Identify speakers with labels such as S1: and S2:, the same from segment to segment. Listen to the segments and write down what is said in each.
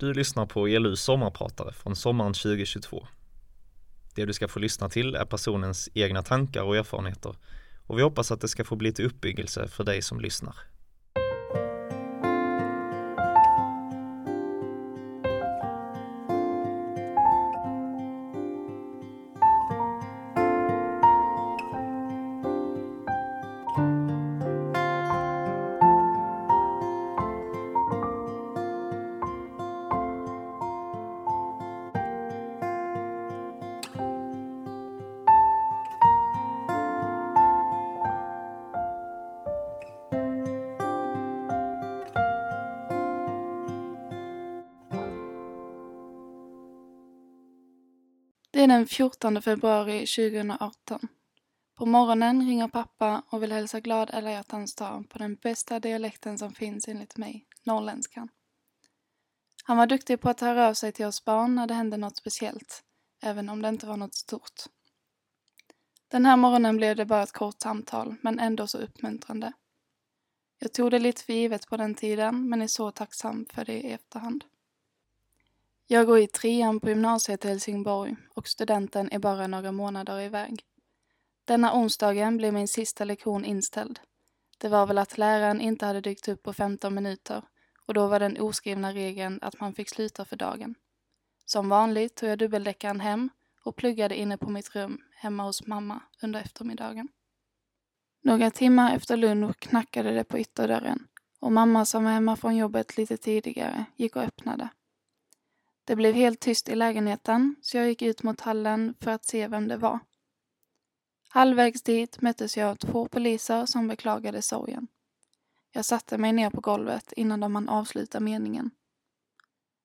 S1: Du lyssnar på ELUs sommarpratare från sommaren 2022. Det du ska få lyssna till är personens egna tankar och erfarenheter och vi hoppas att det ska få bli till uppbyggelse för dig som lyssnar.
S2: 14 februari 2018. På morgonen ringer pappa och vill hälsa glad alla hjärtans dag på den bästa dialekten som finns enligt mig, norrländskan. Han var duktig på att höra av sig till oss barn när det hände något speciellt, även om det inte var något stort. Den här morgonen blev det bara ett kort samtal, men ändå så uppmuntrande. Jag tog det lite för givet på den tiden, men är så tacksam för det i efterhand. Jag går i trean på gymnasiet i Helsingborg och studenten är bara några månader iväg. Denna onsdagen blev min sista lektion inställd. Det var väl att läraren inte hade dykt upp på 15 minuter och då var den oskrivna regeln att man fick sluta för dagen. Som vanligt tog jag dubbeldäckaren hem och pluggade inne på mitt rum hemma hos mamma under eftermiddagen. Några timmar efter lunch knackade det på ytterdörren och mamma som var hemma från jobbet lite tidigare gick och öppnade. Det blev helt tyst i lägenheten så jag gick ut mot hallen för att se vem det var. Halvvägs dit möttes jag av två poliser som beklagade sorgen. Jag satte mig ner på golvet innan de hann avsluta meningen.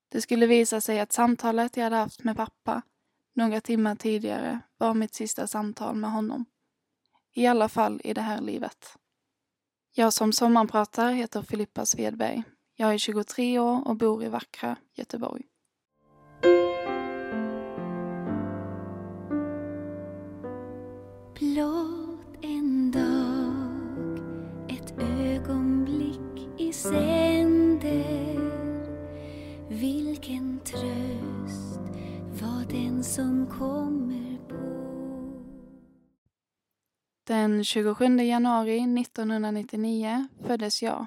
S2: Det skulle visa sig att samtalet jag hade haft med pappa några timmar tidigare var mitt sista samtal med honom. I alla fall i det här livet. Jag som sommarpratar heter Filippa Svedberg. Jag är 23 år och bor i vackra Göteborg.
S3: Tröst var den som kommer på
S2: Den 27 januari 1999 föddes jag,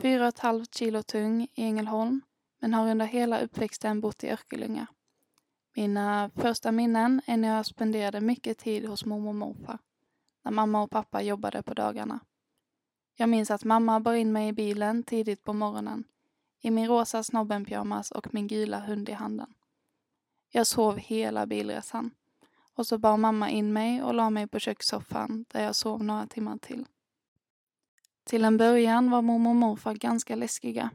S2: fyra och ett halvt kilo tung i Ängelholm, men har under hela uppväxten bott i Örkelljunga. Mina första minnen är när jag spenderade mycket tid hos mormor och morfar, när mamma och pappa jobbade på dagarna. Jag minns att mamma bar in mig i bilen tidigt på morgonen, i min rosa snobbenpyjamas och min gula hund i handen. Jag sov hela bilresan, och så bar mamma in mig och la mig på kökssoffan där jag sov några timmar till. Till en början var mormor och morfar ganska läskiga,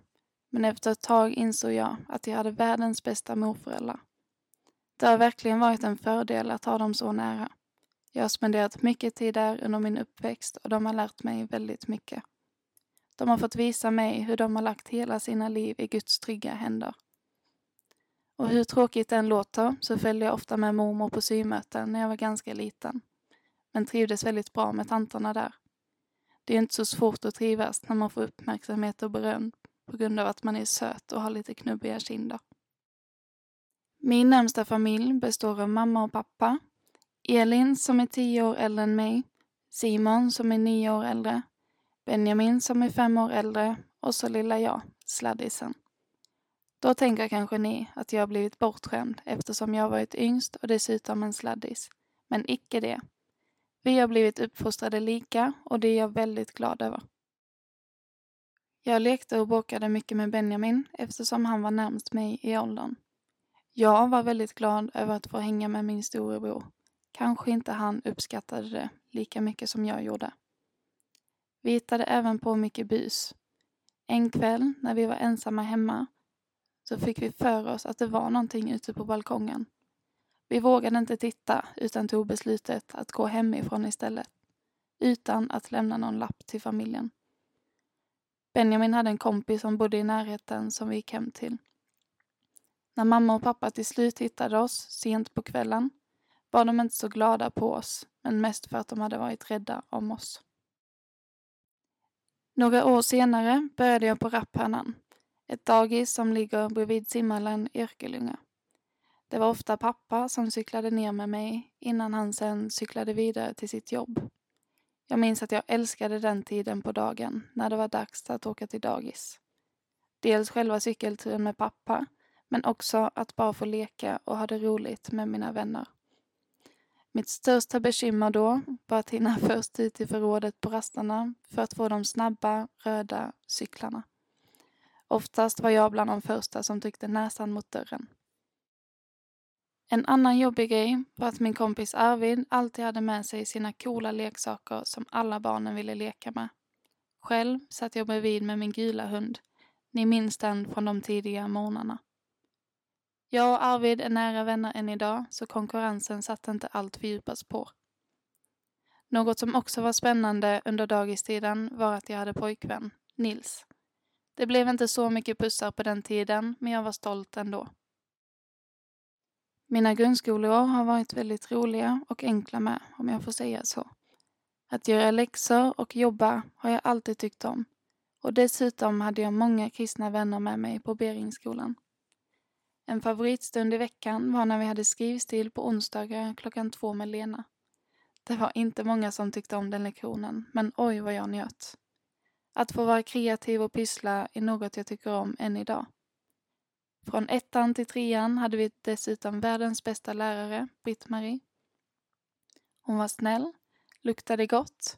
S2: men efter ett tag insåg jag att jag hade världens bästa morföräldrar. Det har verkligen varit en fördel att ha dem så nära. Jag har spenderat mycket tid där under min uppväxt och de har lärt mig väldigt mycket. De har fått visa mig hur de har lagt hela sina liv i Guds trygga händer. Och hur tråkigt den låter så följde jag ofta med mormor på symöten när jag var ganska liten. Men trivdes väldigt bra med tanterna där. Det är inte så svårt att trivas när man får uppmärksamhet och beröm på grund av att man är söt och har lite knubbiga kinder. Min närmsta familj består av mamma och pappa, Elin som är tio år äldre än mig, Simon som är nio år äldre, Benjamin som är fem år äldre och så lilla jag, sladdisen. Då tänker kanske ni att jag har blivit bortskämd eftersom jag varit yngst och dessutom en sladdis. Men icke det. Vi har blivit uppfostrade lika och det är jag väldigt glad över. Jag lekte och bråkade mycket med Benjamin eftersom han var närmst mig i åldern. Jag var väldigt glad över att få hänga med min storebror. Kanske inte han uppskattade det lika mycket som jag gjorde. Vi hittade även på mycket bus. En kväll när vi var ensamma hemma så fick vi för oss att det var någonting ute på balkongen. Vi vågade inte titta utan tog beslutet att gå hemifrån istället. Utan att lämna någon lapp till familjen. Benjamin hade en kompis som bodde i närheten som vi gick hem till. När mamma och pappa till slut hittade oss sent på kvällen var de inte så glada på oss, men mest för att de hade varit rädda om oss. Några år senare började jag på Rapphönan, Ett dagis som ligger bredvid simhallen i Örkelljunga. Det var ofta pappa som cyklade ner med mig innan han sen cyklade vidare till sitt jobb. Jag minns att jag älskade den tiden på dagen när det var dags att åka till dagis. Dels själva cykelturen med pappa, men också att bara få leka och ha det roligt med mina vänner. Mitt största bekymmer då var att hinna först ut i förrådet på rasterna för att få de snabba, röda cyklarna. Oftast var jag bland de första som tryckte näsan mot dörren. En annan jobbig grej var att min kompis Arvid alltid hade med sig sina coola leksaker som alla barnen ville leka med. Själv satt jag bredvid med min gula hund. Ni minns den från de tidiga morgnarna. Jag och Arvid är nära vänner än idag, så konkurrensen satte inte allt för djupa spår. Något som också var spännande under dagistiden var att jag hade pojkvän, Nils. Det blev inte så mycket pussar på den tiden, men jag var stolt ändå. Mina grundskoleår har varit väldigt roliga och enkla med, om jag får säga så. Att göra läxor och jobba har jag alltid tyckt om. Och dessutom hade jag många kristna vänner med mig på Beringskolan. En favoritstund i veckan var när vi hade skrivstil på onsdagar klockan två med Lena. Det var inte många som tyckte om den lektionen, men oj vad jag njöt. Att få vara kreativ och pyssla är något jag tycker om än idag. Från ettan till trean hade vi dessutom världens bästa lärare, Britt-Marie. Hon var snäll, luktade gott,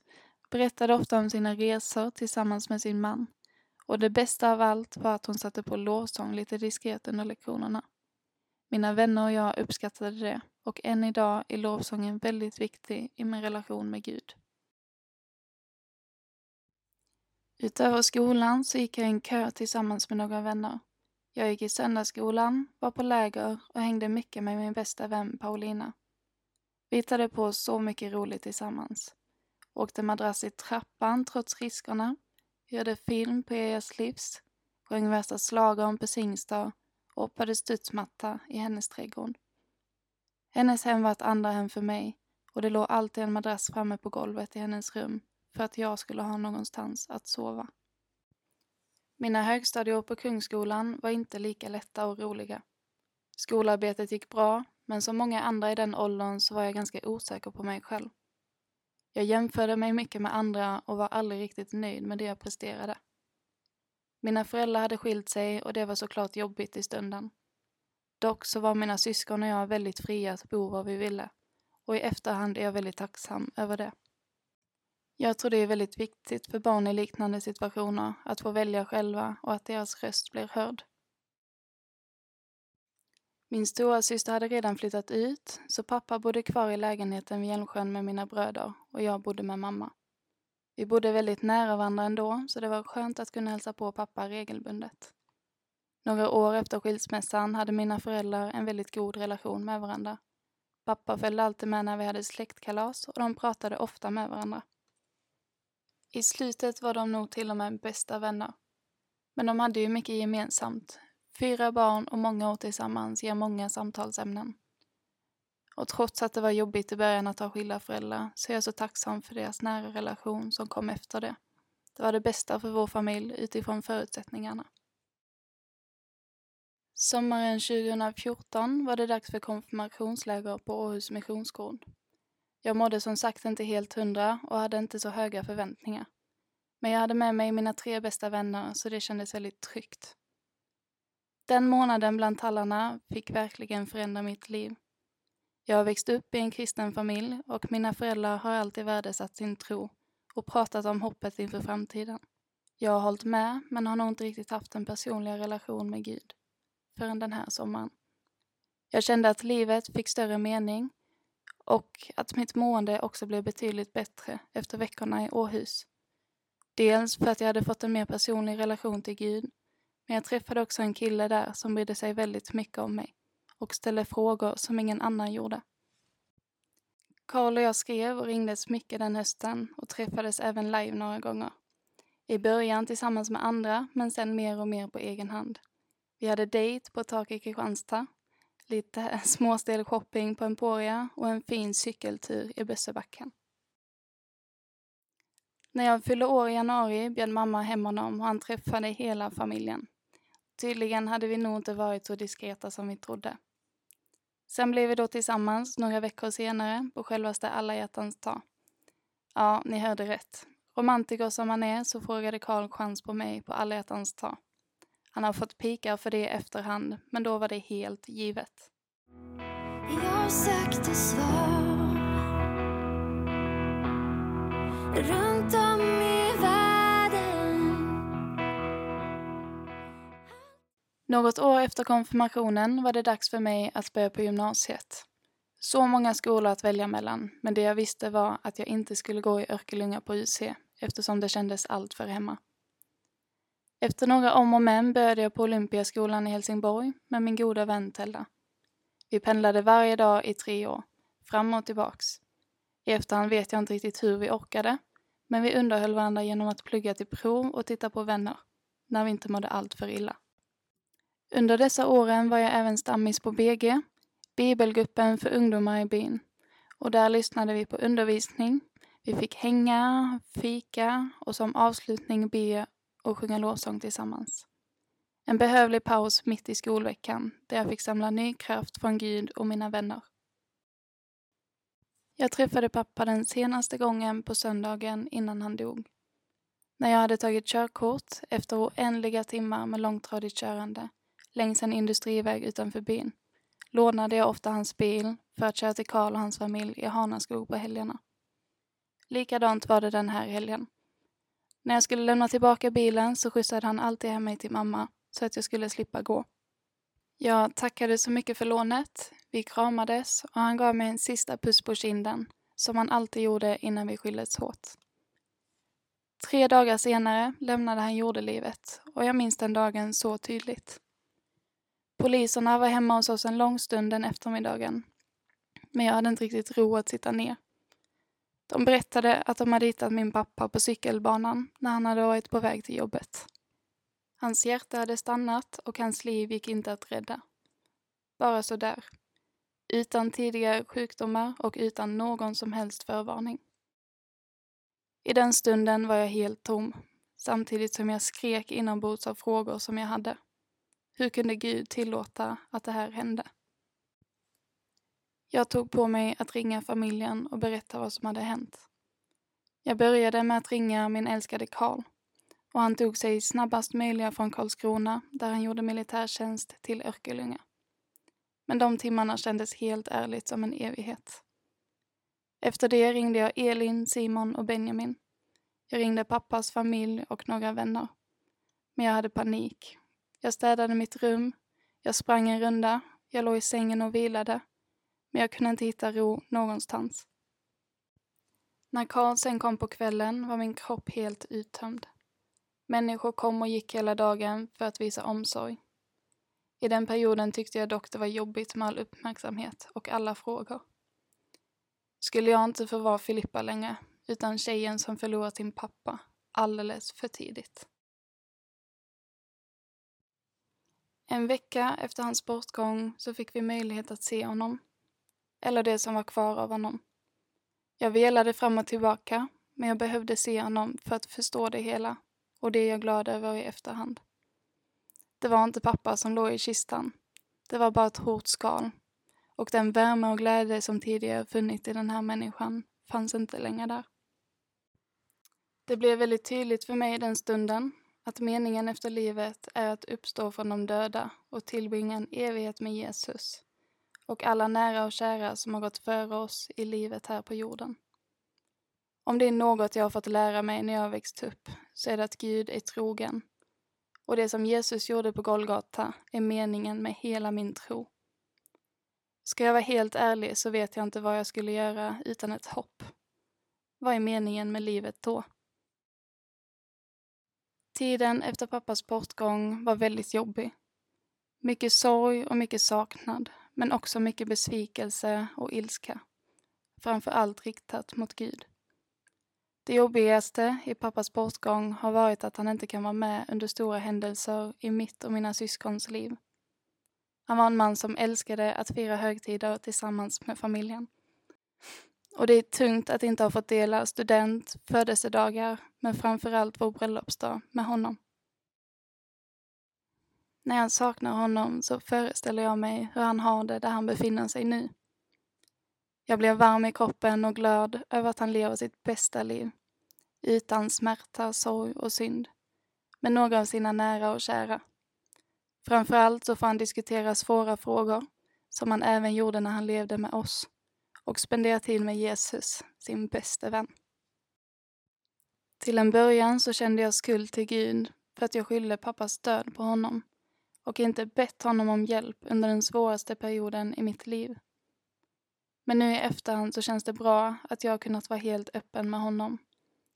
S2: berättade ofta om sina resor tillsammans med sin man och det bästa av allt var att hon satte på lovsång lite diskret under lektionerna. Mina vänner och jag uppskattade det och än idag är lovsången väldigt viktig i min relation med Gud. Utöver skolan så gick jag i en kör tillsammans med några vänner. Jag gick i söndagsskolan, var på läger och hängde mycket med min bästa vän Paulina. Vi hittade på så mycket roligt tillsammans. Åkte madrass i trappan trots riskerna gjorde film på Ejas livs, sjöng värsta slagom på Singstar och hoppade studsmatta i hennes trädgård. Hennes hem var ett andra hem för mig och det låg alltid en madrass framme på golvet i hennes rum för att jag skulle ha någonstans att sova. Mina högstadieår på Kungsskolan var inte lika lätta och roliga. Skolarbetet gick bra, men som många andra i den åldern så var jag ganska osäker på mig själv. Jag jämförde mig mycket med andra och var aldrig riktigt nöjd med det jag presterade. Mina föräldrar hade skilt sig och det var såklart jobbigt i stunden. Dock så var mina syskon och jag väldigt fria att bo var vi ville och i efterhand är jag väldigt tacksam över det. Jag tror det är väldigt viktigt för barn i liknande situationer att få välja själva och att deras röst blir hörd. Min stora syster hade redan flyttat ut, så pappa bodde kvar i lägenheten vid Hjälmsjön med mina bröder och jag bodde med mamma. Vi bodde väldigt nära varandra ändå, så det var skönt att kunna hälsa på pappa regelbundet. Några år efter skilsmässan hade mina föräldrar en väldigt god relation med varandra. Pappa följde alltid med när vi hade släktkalas och de pratade ofta med varandra. I slutet var de nog till och med bästa vänner. Men de hade ju mycket gemensamt, Fyra barn och många år tillsammans ger många samtalsämnen. Och trots att det var jobbigt i början att ha skilda föräldrar så är jag så tacksam för deras nära relation som kom efter det. Det var det bästa för vår familj utifrån förutsättningarna. Sommaren 2014 var det dags för konfirmationsläger på Åhus Missionsgård. Jag mådde som sagt inte helt hundra och hade inte så höga förväntningar. Men jag hade med mig mina tre bästa vänner så det kändes väldigt tryggt. Den månaden bland tallarna fick verkligen förändra mitt liv. Jag har växt upp i en kristen familj och mina föräldrar har alltid värdesatt sin tro och pratat om hoppet inför framtiden. Jag har hållit med, men har nog inte riktigt haft en personlig relation med Gud förrän den här sommaren. Jag kände att livet fick större mening och att mitt mående också blev betydligt bättre efter veckorna i Åhus. Dels för att jag hade fått en mer personlig relation till Gud men jag träffade också en kille där som brydde sig väldigt mycket om mig och ställde frågor som ingen annan gjorde. Karl och jag skrev och ringdes mycket den hösten och träffades även live några gånger. I början tillsammans med andra, men sen mer och mer på egen hand. Vi hade dejt på ett tak i Kristianstad, lite småstel shopping på Emporia och en fin cykeltur i Bössebacken. När jag fyllde år i januari bjöd mamma hem honom och han träffade hela familjen tydligen hade vi nog inte varit så diskreta som vi trodde. Sen blev vi då tillsammans några veckor senare på självaste alla hjärtans dag. Ja, ni hörde rätt. Romantiker som han är så frågade Karl chans på mig på alla hjärtans dag. Han har fått pikar för det i efterhand, men då var det helt givet.
S3: Jag sökte svar runt om
S2: Något år efter konfirmationen var det dags för mig att börja på gymnasiet. Så många skolor att välja mellan, men det jag visste var att jag inte skulle gå i Örkelljunga på UC eftersom det kändes allt för hemma. Efter några om och men började jag på Olympiaskolan i Helsingborg med min goda vän Tella. Vi pendlade varje dag i tre år, fram och tillbaks. I efterhand vet jag inte riktigt hur vi orkade, men vi underhöll varandra genom att plugga till prov och titta på vänner, när vi inte mådde allt för illa. Under dessa åren var jag även stammis på BG, Bibelgruppen för ungdomar i byn. Och där lyssnade vi på undervisning, vi fick hänga, fika och som avslutning be och sjunga lovsång tillsammans. En behövlig paus mitt i skolveckan där jag fick samla ny kraft från Gud och mina vänner. Jag träffade pappa den senaste gången på söndagen innan han dog. När jag hade tagit körkort efter oändliga timmar med långtradigt körande längs en industriväg utanför byn lånade jag ofta hans bil för att köra till Karl och hans familj i Hanaskog på helgerna. Likadant var det den här helgen. När jag skulle lämna tillbaka bilen så skjutsade han alltid hem mig till mamma så att jag skulle slippa gå. Jag tackade så mycket för lånet, vi kramades och han gav mig en sista puss på kinden, som han alltid gjorde innan vi skildes åt. Tre dagar senare lämnade han jordelivet och jag minns den dagen så tydligt. Poliserna var hemma hos oss en lång stund den eftermiddagen, men jag hade inte riktigt ro att sitta ner. De berättade att de hade hittat min pappa på cykelbanan när han hade varit på väg till jobbet. Hans hjärta hade stannat och hans liv gick inte att rädda. Bara så där. Utan tidigare sjukdomar och utan någon som helst förvarning. I den stunden var jag helt tom, samtidigt som jag skrek inombords av frågor som jag hade. Hur kunde Gud tillåta att det här hände? Jag tog på mig att ringa familjen och berätta vad som hade hänt. Jag började med att ringa min älskade Karl och han tog sig snabbast möjliga från Karlskrona där han gjorde militärtjänst till Örkelljunga. Men de timmarna kändes helt ärligt som en evighet. Efter det ringde jag Elin, Simon och Benjamin. Jag ringde pappas familj och några vänner. Men jag hade panik. Jag städade mitt rum, jag sprang en runda, jag låg i sängen och vilade. Men jag kunde inte hitta ro någonstans. När Karl sen kom på kvällen var min kropp helt uttömd. Människor kom och gick hela dagen för att visa omsorg. I den perioden tyckte jag dock det var jobbigt med all uppmärksamhet och alla frågor. Skulle jag inte få vara Filippa längre, utan tjejen som förlorat sin pappa alldeles för tidigt. En vecka efter hans bortgång så fick vi möjlighet att se honom. Eller det som var kvar av honom. Jag velade fram och tillbaka, men jag behövde se honom för att förstå det hela och det är jag glad över i efterhand. Det var inte pappa som låg i kistan. Det var bara ett hårt skal. Och den värme och glädje som tidigare funnits i den här människan fanns inte längre där. Det blev väldigt tydligt för mig den stunden att meningen efter livet är att uppstå från de döda och tillbringa en evighet med Jesus och alla nära och kära som har gått före oss i livet här på jorden. Om det är något jag har fått lära mig när jag har växt upp så är det att Gud är trogen. Och det som Jesus gjorde på Golgata är meningen med hela min tro. Ska jag vara helt ärlig så vet jag inte vad jag skulle göra utan ett hopp. Vad är meningen med livet då? Tiden efter pappas bortgång var väldigt jobbig. Mycket sorg och mycket saknad, men också mycket besvikelse och ilska. Framför allt riktat mot Gud. Det jobbigaste i pappas bortgång har varit att han inte kan vara med under stora händelser i mitt och mina syskons liv. Han var en man som älskade att fira högtider tillsammans med familjen. Och det är tungt att inte ha fått dela student, födelsedagar, men framförallt vår bröllopsdag med honom. När jag saknar honom så föreställer jag mig hur han har det där han befinner sig nu. Jag blir varm i kroppen och glad över att han lever sitt bästa liv. Utan smärta, sorg och synd. Med några av sina nära och kära. Framförallt så får han diskutera svåra frågor, som han även gjorde när han levde med oss. Och spendera tid med Jesus, sin bästa vän. Till en början så kände jag skuld till Gud för att jag skyllde pappas död på honom och inte bett honom om hjälp under den svåraste perioden i mitt liv. Men nu i efterhand så känns det bra att jag har kunnat vara helt öppen med honom,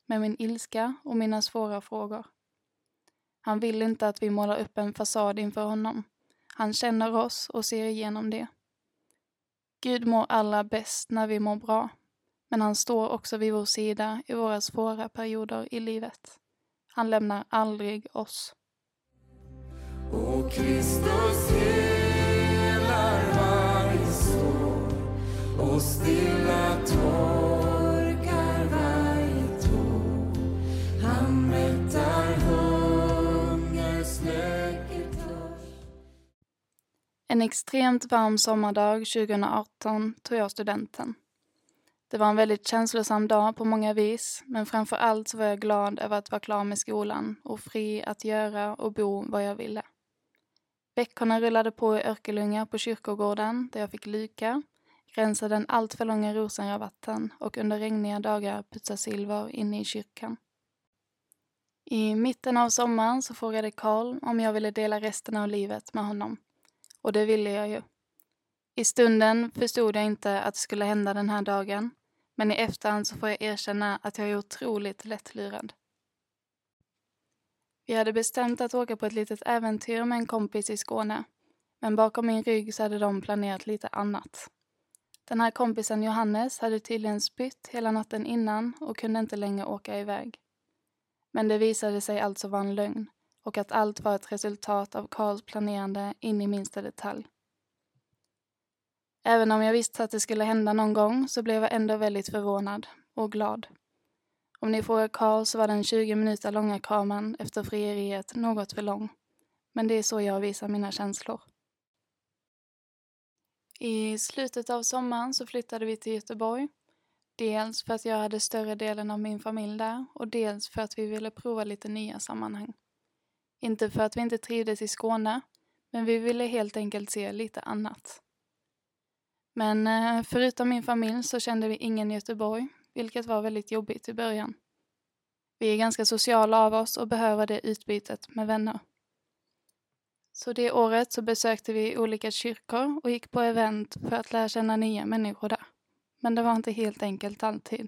S2: med min ilska och mina svåra frågor. Han vill inte att vi målar upp en fasad inför honom. Han känner oss och ser igenom det. Gud mår allra bäst när vi mår bra, men han står också vid vår sida i våra svåra perioder i livet. Han lämnar aldrig oss.
S4: Och Kristus helar varje sår och stilla torkar varje tår. Han mättar hunger, släcker törst.
S2: En extremt varm sommardag 2018 tog jag studenten. Det var en väldigt känslosam dag på många vis, men framför allt så var jag glad över att vara klar med skolan och fri att göra och bo vad jag ville. Veckorna rullade på i Örkelljunga på kyrkogården där jag fick luka, rensa den alltför långa rosenrabatten och under regniga dagar putsa silver inne i kyrkan. I mitten av sommaren så frågade Karl om jag ville dela resten av livet med honom. Och det ville jag ju. I stunden förstod jag inte att det skulle hända den här dagen, men i efterhand så får jag erkänna att jag är otroligt lättlurad. Vi hade bestämt att åka på ett litet äventyr med en kompis i Skåne, men bakom min rygg så hade de planerat lite annat. Den här kompisen Johannes hade tydligen spytt hela natten innan och kunde inte längre åka iväg. Men det visade sig alltså vara en lögn och att allt var ett resultat av Karls planerande in i minsta detalj. Även om jag visste att det skulle hända någon gång så blev jag ändå väldigt förvånad och glad. Om ni frågar Karl så var den 20 minuter långa kramen efter frieriet något för lång. Men det är så jag visar mina känslor. I slutet av sommaren så flyttade vi till Göteborg. Dels för att jag hade större delen av min familj där och dels för att vi ville prova lite nya sammanhang. Inte för att vi inte trivdes i Skåne, men vi ville helt enkelt se lite annat. Men eh, förutom min familj så kände vi ingen i Göteborg, vilket var väldigt jobbigt i början. Vi är ganska sociala av oss och behöver det utbytet med vänner. Så det året så besökte vi olika kyrkor och gick på event för att lära känna nya människor där. Men det var inte helt enkelt alltid.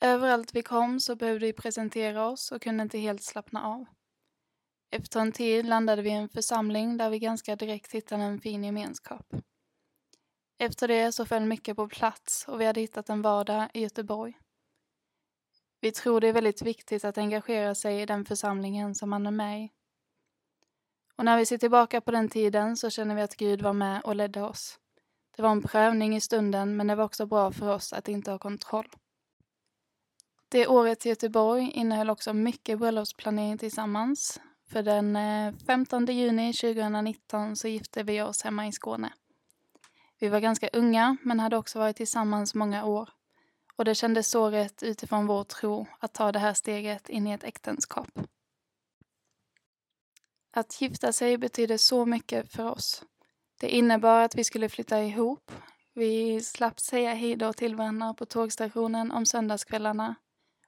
S2: Överallt vi kom så behövde vi presentera oss och kunde inte helt slappna av. Efter en tid landade vi i en församling där vi ganska direkt hittade en fin gemenskap. Efter det så föll mycket på plats och vi hade hittat en vardag i Göteborg. Vi tror det är väldigt viktigt att engagera sig i den församlingen som man är med i. Och när vi ser tillbaka på den tiden så känner vi att Gud var med och ledde oss. Det var en prövning i stunden men det var också bra för oss att inte ha kontroll. Det året i Göteborg innehöll också mycket bröllopsplanering tillsammans. För den eh, 15 juni 2019 så gifte vi oss hemma i Skåne. Vi var ganska unga men hade också varit tillsammans många år. Och det kändes så rätt utifrån vår tro att ta det här steget in i ett äktenskap. Att gifta sig betyder så mycket för oss. Det innebar att vi skulle flytta ihop. Vi slapp säga hejdå till varandra på tågstationen om söndagskvällarna.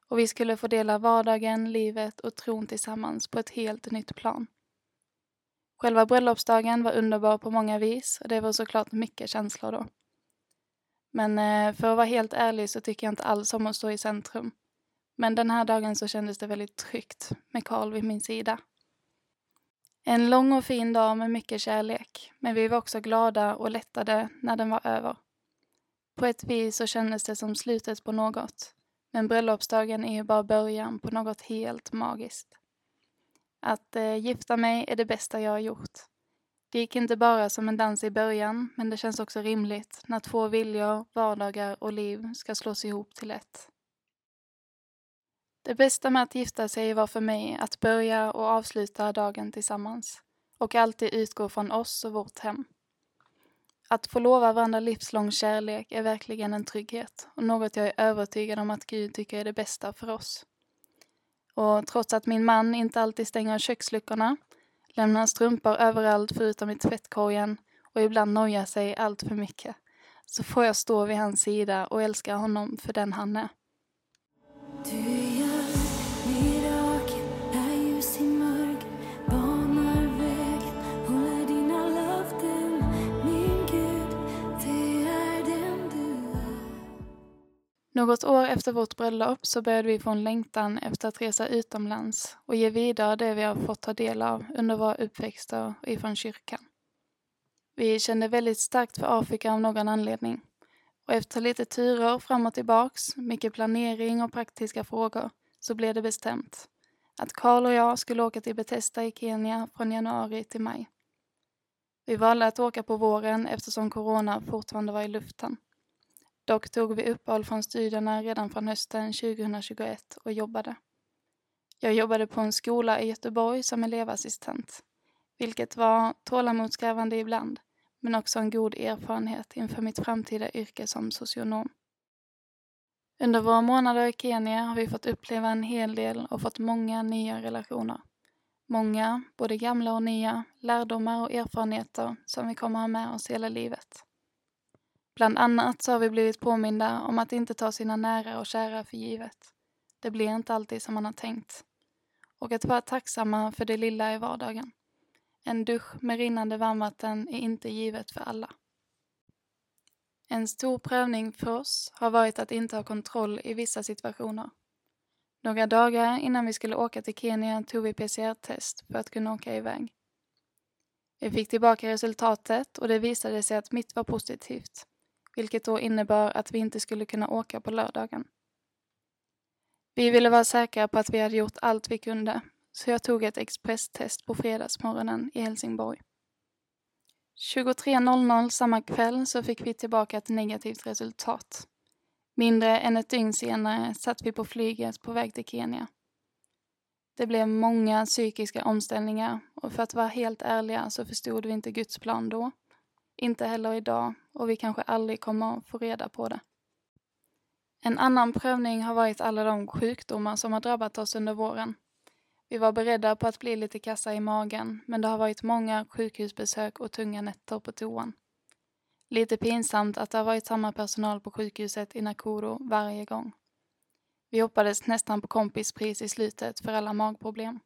S2: Och vi skulle få dela vardagen, livet och tron tillsammans på ett helt nytt plan. Själva bröllopsdagen var underbar på många vis och det var såklart mycket känslor då. Men eh, för att vara helt ärlig så tycker jag inte alls om att stå i centrum. Men den här dagen så kändes det väldigt tryggt med Karl vid min sida. En lång och fin dag med mycket kärlek, men vi var också glada och lättade när den var över. På ett vis så kändes det som slutet på något, men bröllopsdagen är ju bara början på något helt magiskt. Att eh, gifta mig är det bästa jag har gjort. Det gick inte bara som en dans i början, men det känns också rimligt när två viljor, vardagar och liv ska slås ihop till ett. Det bästa med att gifta sig var för mig att börja och avsluta dagen tillsammans och alltid utgå från oss och vårt hem. Att få lova varandra livslång kärlek är verkligen en trygghet och något jag är övertygad om att Gud tycker är det bästa för oss. Och trots att min man inte alltid stänger köksluckorna, lämnar strumpor överallt förutom i tvättkorgen och ibland nojar sig allt för mycket, så får jag stå vid hans sida och älska honom för den han är. Något år efter vårt bröllop så började vi få en längtan efter att resa utomlands och ge vidare det vi har fått ta del av under våra uppväxter ifrån kyrkan. Vi kände väldigt starkt för Afrika av någon anledning. Och efter lite turer fram och tillbaks, mycket planering och praktiska frågor, så blev det bestämt att Karl och jag skulle åka till Bethesda i Kenya från januari till maj. Vi valde att åka på våren eftersom corona fortfarande var i luften. Dock tog vi uppehåll från studierna redan från hösten 2021 och jobbade. Jag jobbade på en skola i Göteborg som elevassistent, vilket var tålamodskrävande ibland, men också en god erfarenhet inför mitt framtida yrke som socionom. Under våra månader i Kenya har vi fått uppleva en hel del och fått många nya relationer. Många, både gamla och nya, lärdomar och erfarenheter som vi kommer ha med oss hela livet. Bland annat så har vi blivit påminda om att inte ta sina nära och kära för givet. Det blir inte alltid som man har tänkt. Och att vara tacksamma för det lilla i vardagen. En dusch med rinnande varmvatten är inte givet för alla. En stor prövning för oss har varit att inte ha kontroll i vissa situationer. Några dagar innan vi skulle åka till Kenya tog vi PCR-test för att kunna åka iväg. Vi fick tillbaka resultatet och det visade sig att mitt var positivt, vilket då innebar att vi inte skulle kunna åka på lördagen. Vi ville vara säkra på att vi hade gjort allt vi kunde, så jag tog ett expresstest på fredagsmorgonen i Helsingborg. 23.00 samma kväll så fick vi tillbaka ett negativt resultat. Mindre än ett dygn senare satt vi på flyget på väg till Kenya. Det blev många psykiska omställningar och för att vara helt ärliga så förstod vi inte Guds plan då. Inte heller idag och vi kanske aldrig kommer att få reda på det. En annan prövning har varit alla de sjukdomar som har drabbat oss under våren. Vi var beredda på att bli lite kassa i magen, men det har varit många sjukhusbesök och tunga nätter på toan. Lite pinsamt att det har varit samma personal på sjukhuset i Nakuru varje gång. Vi hoppades nästan på kompispris i slutet för alla magproblem.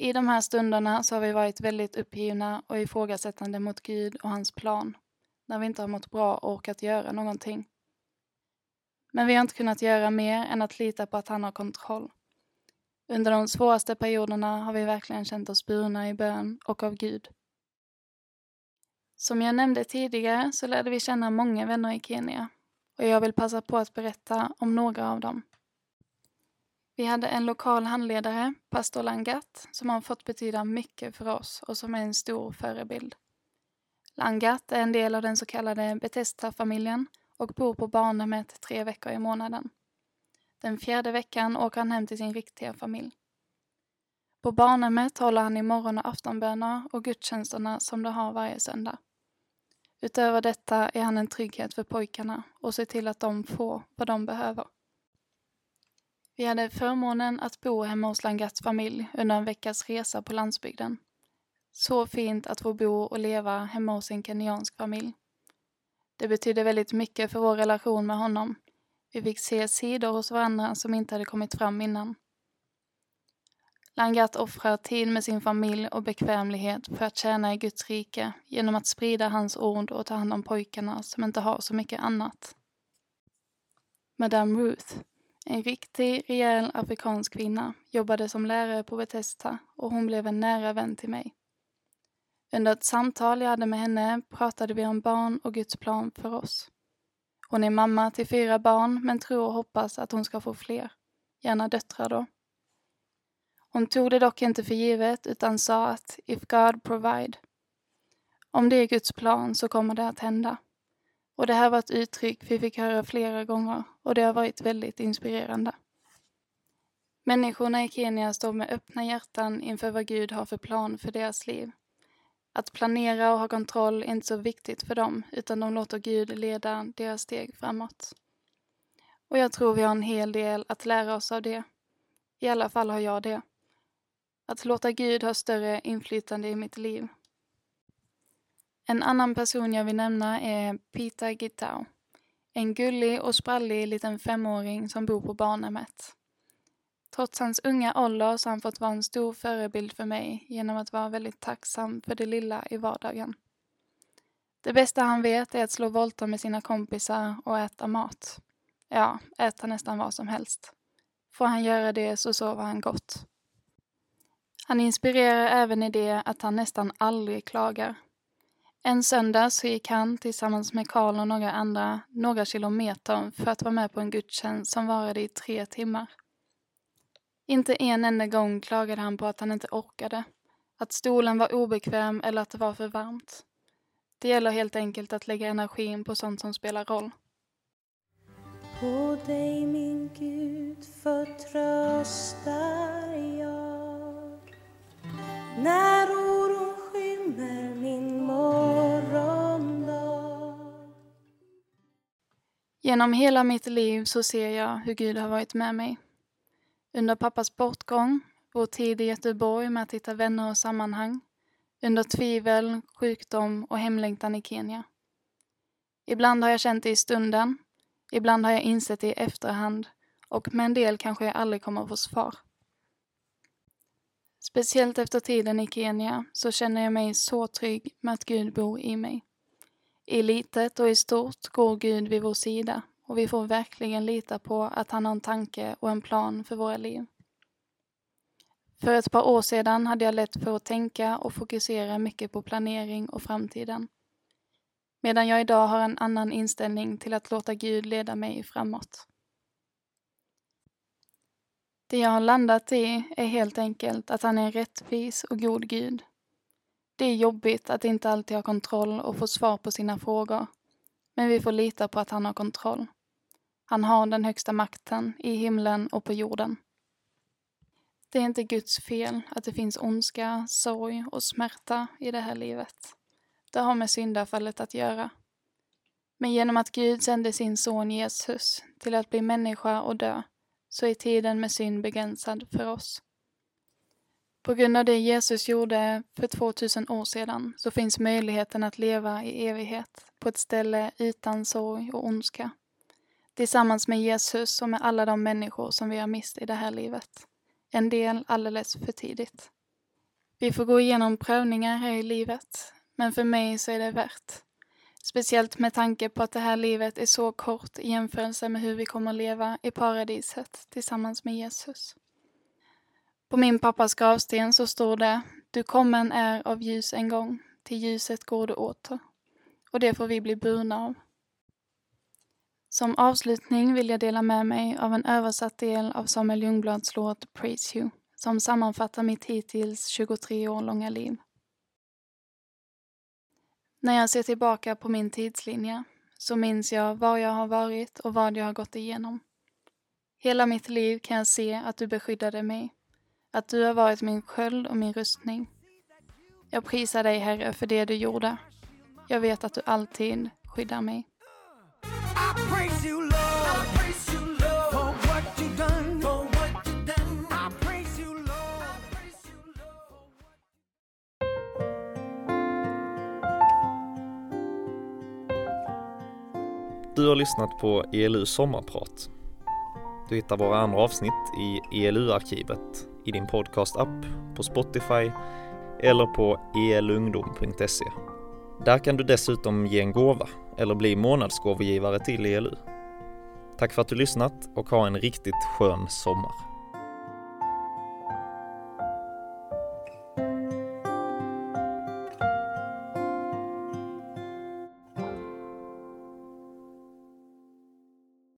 S2: I de här stunderna så har vi varit väldigt uppgivna och ifrågasättande mot Gud och hans plan, när vi inte har mått bra och orkat göra någonting. Men vi har inte kunnat göra mer än att lita på att han har kontroll. Under de svåraste perioderna har vi verkligen känt oss burna i bön och av Gud. Som jag nämnde tidigare så lärde vi känna många vänner i Kenya och jag vill passa på att berätta om några av dem. Vi hade en lokal handledare, pastor Langat, som har fått betyda mycket för oss och som är en stor förebild. Langat är en del av den så kallade Bethesda-familjen och bor på barnhemmet tre veckor i månaden. Den fjärde veckan åker han hem till sin riktiga familj. På barnhemmet håller han i morgon och aftonböner och gudstjänsterna som de har varje söndag. Utöver detta är han en trygghet för pojkarna och ser till att de får vad de behöver. Vi hade förmånen att bo hemma hos Langats familj under en veckas resa på landsbygden. Så fint att få bo och leva hemma hos en kenyansk familj. Det betydde väldigt mycket för vår relation med honom vi fick se sidor hos varandra som inte hade kommit fram innan. Langat offrar tid med sin familj och bekvämlighet för att tjäna i Guds rike genom att sprida hans ord och ta hand om pojkarna som inte har så mycket annat. Madame Ruth, en riktig, rejäl afrikansk kvinna, jobbade som lärare på Bethesda och hon blev en nära vän till mig. Under ett samtal jag hade med henne pratade vi om barn och Guds plan för oss. Hon är mamma till fyra barn men tror och hoppas att hon ska få fler. Gärna döttrar då. Hon tog det dock inte för givet utan sa att if God provide. Om det är Guds plan så kommer det att hända. Och det här var ett uttryck vi fick höra flera gånger och det har varit väldigt inspirerande. Människorna i Kenya står med öppna hjärtan inför vad Gud har för plan för deras liv. Att planera och ha kontroll är inte så viktigt för dem, utan de låter Gud leda deras steg framåt. Och jag tror vi har en hel del att lära oss av det. I alla fall har jag det. Att låta Gud ha större inflytande i mitt liv. En annan person jag vill nämna är Peter Gittau. En gullig och sprallig liten femåring som bor på barnhemmet. Trots hans unga ålder så har han fått vara en stor förebild för mig genom att vara väldigt tacksam för det lilla i vardagen. Det bästa han vet är att slå volter med sina kompisar och äta mat. Ja, äta nästan vad som helst. Får han göra det så sover han gott. Han inspirerar även i det att han nästan aldrig klagar. En söndag så gick han tillsammans med Karl och några andra några kilometer för att vara med på en gudstjänst som varade i tre timmar. Inte en enda gång klagade han på att han inte orkade, att stolen var obekväm eller att det var för varmt. Det gäller helt enkelt att lägga energin på sånt som spelar roll.
S3: På dig min Gud förtröstar jag När oron skymmer
S2: Genom hela mitt liv så ser jag hur Gud har varit med mig. Under pappas bortgång, vår tid i Göteborg med att hitta vänner och sammanhang, under tvivel, sjukdom och hemlängtan i Kenya. Ibland har jag känt det i stunden, ibland har jag insett det i efterhand och med en del kanske jag aldrig kommer att få svar. Speciellt efter tiden i Kenya så känner jag mig så trygg med att Gud bor i mig. I litet och i stort går Gud vid vår sida och vi får verkligen lita på att han har en tanke och en plan för våra liv. För ett par år sedan hade jag lätt för att tänka och fokusera mycket på planering och framtiden. Medan jag idag har en annan inställning till att låta Gud leda mig framåt. Det jag har landat i är helt enkelt att han är en rättvis och god Gud. Det är jobbigt att inte alltid ha kontroll och få svar på sina frågor, men vi får lita på att han har kontroll. Han har den högsta makten i himlen och på jorden. Det är inte Guds fel att det finns ondska, sorg och smärta i det här livet. Det har med syndafallet att göra. Men genom att Gud sände sin son Jesus till att bli människa och dö, så är tiden med synd begränsad för oss. På grund av det Jesus gjorde för 2000 år sedan så finns möjligheten att leva i evighet på ett ställe utan sorg och ondska tillsammans med Jesus och med alla de människor som vi har mist i det här livet. En del alldeles för tidigt. Vi får gå igenom prövningar här i livet, men för mig så är det värt. Speciellt med tanke på att det här livet är så kort i jämförelse med hur vi kommer leva i paradiset tillsammans med Jesus. På min pappas gravsten så står det Du kommen är av ljus en gång, till ljuset går du åter. Och det får vi bli burna av. Som avslutning vill jag dela med mig av en översatt del av Samuel Ljungblads låt Praise You, som sammanfattar mitt hittills 23 år långa liv. När jag ser tillbaka på min tidslinje så minns jag var jag har varit och vad jag har gått igenom. Hela mitt liv kan jag se att du beskyddade mig, att du har varit min sköld och min rustning. Jag prisar dig, Herre, för det du gjorde. Jag vet att du alltid skyddar mig.
S1: Du har lyssnat på ELU sommarprat. Du hittar våra andra avsnitt i ELU-arkivet i din podcast-app, på Spotify eller på elungdom.se. Där kan du dessutom ge en gåva eller bli månadsgåvogivare till ELU. Tack för att du lyssnat och ha en riktigt skön sommar.